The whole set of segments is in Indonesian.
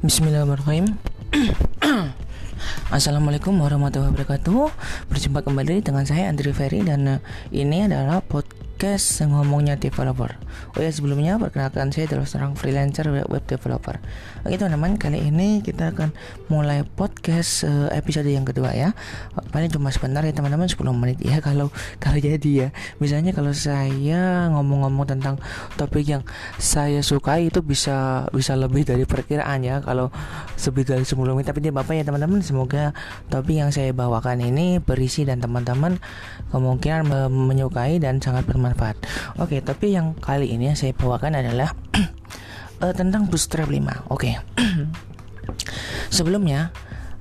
Bismillahirrahmanirrahim. Assalamualaikum warahmatullahi wabarakatuh. Berjumpa kembali dengan saya Andri Ferry dan uh, ini adalah podcast ngomongnya developer. Oh ya sebelumnya perkenalkan saya adalah seorang freelancer web, developer. Oke teman-teman kali ini kita akan mulai podcast uh, episode yang kedua ya. Paling cuma sebentar ya teman-teman 10 menit ya kalau kalau jadi ya. Misalnya kalau saya ngomong-ngomong tentang topik yang saya sukai itu bisa bisa lebih dari perkiraan ya kalau lebih dari 10 menit tapi dia bapak ya teman-teman semoga topik yang saya bawakan ini berisi dan teman-teman kemungkinan menyukai dan sangat bermanfaat. Oke, tapi yang kali ini yang saya bawakan adalah uh, tentang bootstrap 5. Oke. Sebelumnya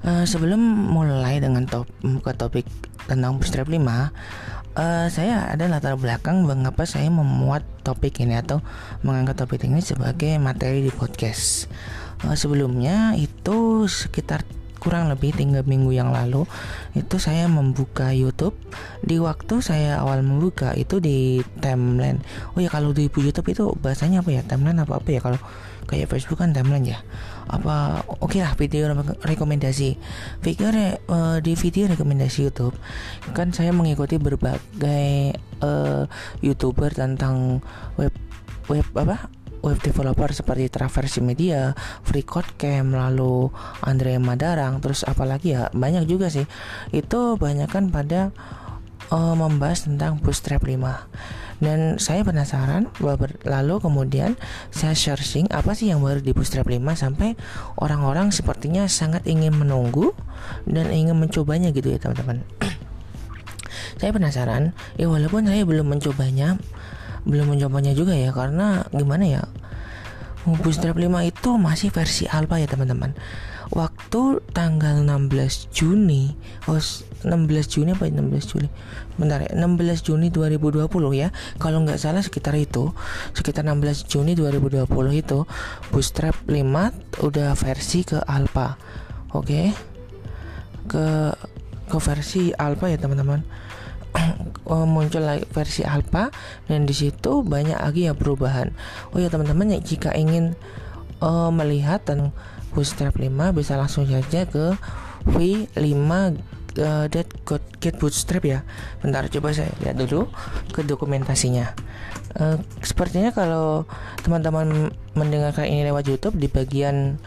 uh, sebelum mulai dengan top ke topik tentang bootstrap 5 uh, saya ada latar belakang mengapa saya memuat topik ini atau mengangkat topik ini sebagai materi di podcast. Uh, sebelumnya itu sekitar kurang lebih tiga minggu yang lalu itu saya membuka YouTube. Di waktu saya awal membuka itu di timeline. Oh ya kalau di YouTube itu bahasanya apa ya? Timeline apa apa ya? Kalau kayak Facebook kan timeline ya? Apa oke okay lah video rekomendasi. Pikir uh, di video rekomendasi YouTube kan saya mengikuti berbagai uh, youtuber tentang web web apa web developer seperti Traversi Media, Freecodecamp, lalu Andre Madarang, terus apalagi ya? Banyak juga sih. Itu banyak kan pada uh, membahas tentang Bootstrap 5 dan saya penasaran lalu kemudian saya searching apa sih yang baru di Bootstrap 5 sampai orang-orang sepertinya sangat ingin menunggu dan ingin mencobanya gitu ya teman-teman. Saya penasaran ya walaupun saya belum mencobanya belum mencobanya juga ya karena gimana ya Bootstrap 5 itu masih versi alpha ya teman-teman. Waktu tanggal 16 Juni oh 16 Juni apa 16 Juli? Bentar ya 16 Juni 2020 ya. Kalau nggak salah sekitar itu sekitar 16 Juni 2020 itu Bootstrap 5 udah versi ke alpha. Oke? Okay? ke ke versi alpha ya teman-teman muncul lagi versi alpha dan di situ banyak lagi ya perubahan. Oh ya teman-teman ya jika ingin uh, melihat dan Bootstrap 5 bisa langsung saja ke v5 uh, get bootstrap ya. Bentar coba saya lihat dulu ke dokumentasinya. Uh, sepertinya kalau teman-teman mendengarkan ini lewat YouTube di bagian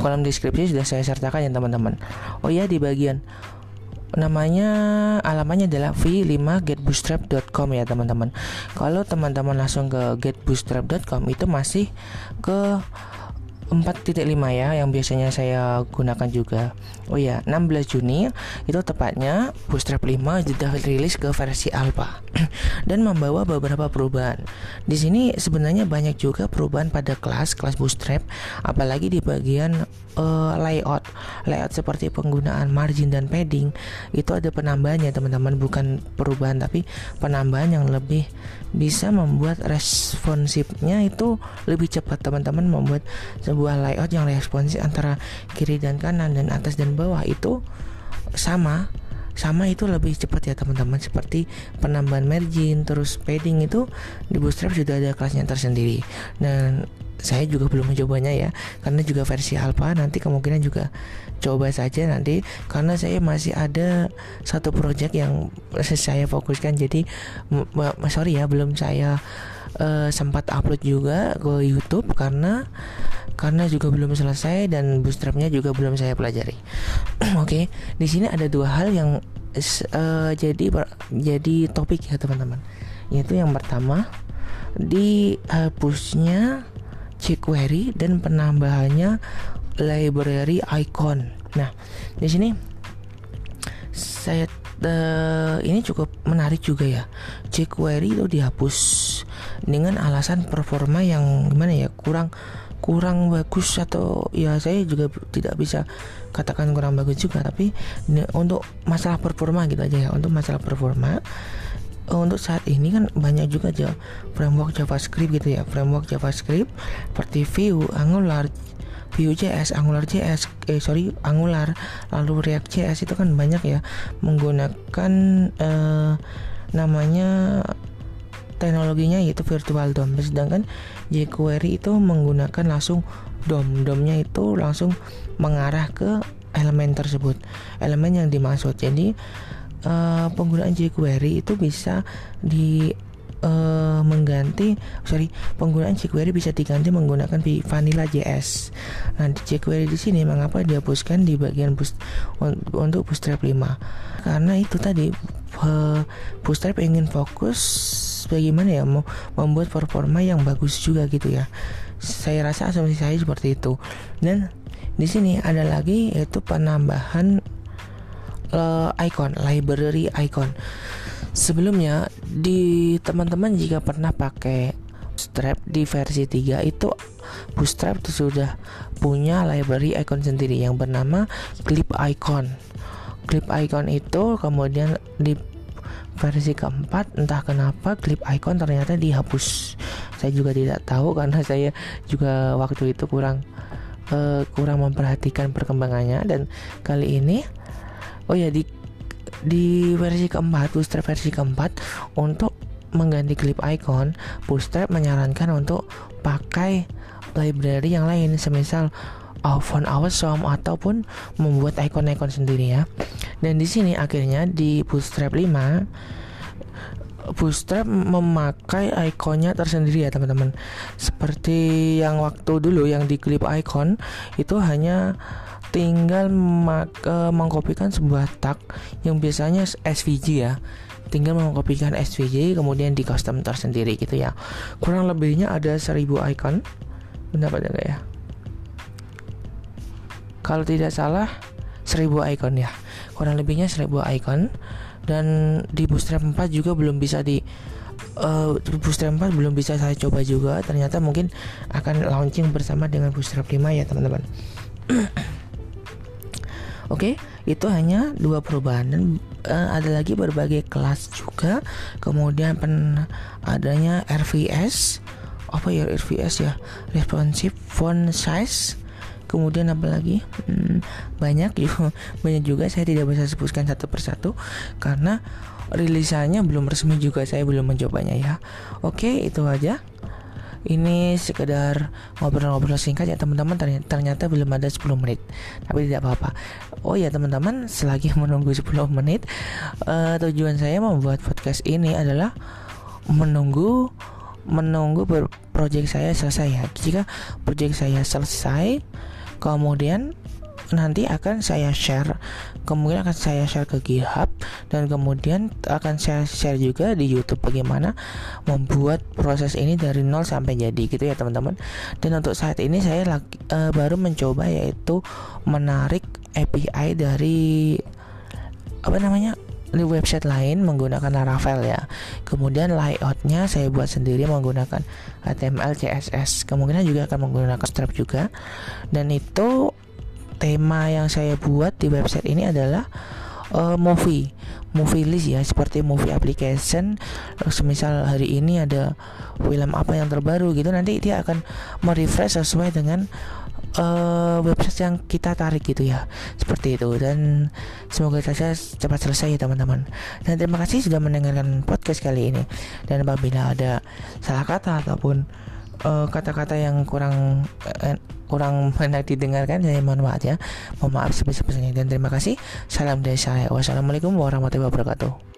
kolom deskripsi sudah saya sertakan ya teman-teman. Oh ya di bagian namanya alamannya adalah v5getbootstrap.com ya teman-teman. Kalau teman-teman langsung ke getbootstrap.com itu masih ke 4.5 ya yang biasanya saya gunakan juga. Oh ya, 16 Juni itu tepatnya Bootstrap 5 sudah rilis ke versi alpha dan membawa beberapa perubahan. Di sini sebenarnya banyak juga perubahan pada kelas kelas Bootstrap apalagi di bagian uh, layout. Layout seperti penggunaan margin dan padding itu ada penambahannya teman-teman bukan perubahan tapi penambahan yang lebih bisa membuat responsifnya itu lebih cepat teman-teman membuat layout yang responsif antara kiri dan kanan dan atas dan bawah itu sama sama itu lebih cepat ya teman-teman. Seperti penambahan margin terus padding itu di bootstrap sudah ada kelasnya tersendiri. Dan saya juga belum mencobanya ya karena juga versi alpha nanti kemungkinan juga coba saja nanti karena saya masih ada satu project yang saya fokuskan jadi sorry ya belum saya uh, sempat upload juga ke YouTube karena karena juga belum selesai dan bootstrapnya juga belum saya pelajari. Oke, okay, di sini ada dua hal yang uh, jadi jadi topik ya teman-teman. Yaitu yang pertama di hapusnya jQuery dan penambahannya library icon. Nah, di sini saya uh, ini cukup menarik juga ya. jQuery itu dihapus dengan alasan performa yang gimana ya kurang kurang bagus atau ya saya juga tidak bisa katakan kurang bagus juga tapi untuk masalah performa gitu aja ya untuk masalah performa untuk saat ini kan banyak juga aja framework JavaScript gitu ya framework JavaScript seperti Vue, Angular, Vue.js, AngularJS, eh sorry Angular, lalu React.js itu kan banyak ya menggunakan eh, namanya teknologinya yaitu virtual DOM. Sedangkan jQuery itu menggunakan langsung DOM. DOM-nya itu langsung mengarah ke elemen tersebut elemen yang dimaksud. Jadi uh, penggunaan jQuery itu bisa di uh, mengganti sorry penggunaan jQuery bisa diganti menggunakan Vanilla JS. Nah di jQuery di sini mengapa dihapuskan di bagian boost, untuk Bootstrap 5 karena itu tadi Bootstrap ingin fokus bagaimana ya mau membuat performa yang bagus juga gitu ya. Saya rasa asumsi saya seperti itu dan di sini ada lagi yaitu penambahan uh, icon library icon sebelumnya di teman-teman jika pernah pakai Bootstrap di versi 3 itu Bootstrap itu sudah punya library icon sendiri yang bernama Clip Icon. Clip Icon itu kemudian di versi keempat entah kenapa Clip Icon ternyata dihapus. Saya juga tidak tahu karena saya juga waktu itu kurang uh, kurang memperhatikan perkembangannya dan kali ini oh ya di di versi keempat Bootstrap versi keempat untuk mengganti clip icon Bootstrap menyarankan untuk pakai library yang lain semisal uh, font awesome ataupun membuat icon-icon sendiri ya. Dan di sini akhirnya di Bootstrap 5 Bootstrap memakai ikonnya tersendiri ya teman-teman. Seperti yang waktu dulu yang di clip icon itu hanya tinggal mengkopikan sebuah tag yang biasanya SVG ya. Tinggal mengkopikan SVG kemudian di custom tersendiri gitu ya. Kurang lebihnya ada 1000 icon. Benar pada enggak ya? Kalau tidak salah 1000 icon ya. Kurang lebihnya 1000 icon. Dan di Bootstrap 4 juga belum bisa di uh, Bootstrap 4 belum bisa saya coba juga. Ternyata mungkin akan launching bersama dengan Bootstrap 5 ya teman-teman Oke, itu hanya dua perubahan dan uh, ada lagi berbagai kelas juga. Kemudian pen adanya RVS apa ya RVS ya? Responsive font size. Kemudian apa lagi? Hmm, banyak juga banyak juga. Saya tidak bisa sebutkan satu persatu karena rilisannya belum resmi juga. Saya belum mencobanya ya. Oke itu aja ini sekedar ngobrol-ngobrol singkat ya teman-teman. Ternyata, belum ada 10 menit. Tapi tidak apa-apa. Oh ya teman-teman selagi menunggu 10 menit uh, tujuan saya membuat podcast ini adalah menunggu menunggu proyek saya selesai ya. Jika proyek saya selesai kemudian nanti akan saya share kemudian akan saya share ke GitHub dan kemudian akan saya share juga di YouTube bagaimana membuat proses ini dari nol sampai jadi gitu ya teman-teman dan untuk saat ini saya lagi, uh, baru mencoba yaitu menarik API dari apa namanya di website lain menggunakan Laravel ya. Kemudian layoutnya saya buat sendiri menggunakan HTML, CSS. Kemungkinan juga akan menggunakan Stripe juga. Dan itu tema yang saya buat di website ini adalah uh, movie. Movie list ya seperti movie application. Semisal hari ini ada film apa yang terbaru gitu nanti dia akan merefresh sesuai dengan uh, website yang kita tarik gitu ya. Seperti itu. Dan semoga saja cepat selesai ya teman-teman. Dan terima kasih sudah mendengarkan podcast kali ini. Dan apabila ada salah kata ataupun Eh, kata-kata uh, yang kurang uh, kurang enak didengarkan saya mohon maaf ya. Mohon maaf sebesar-besarnya dan terima kasih. Salam dari saya wassalamualaikum warahmatullahi wabarakatuh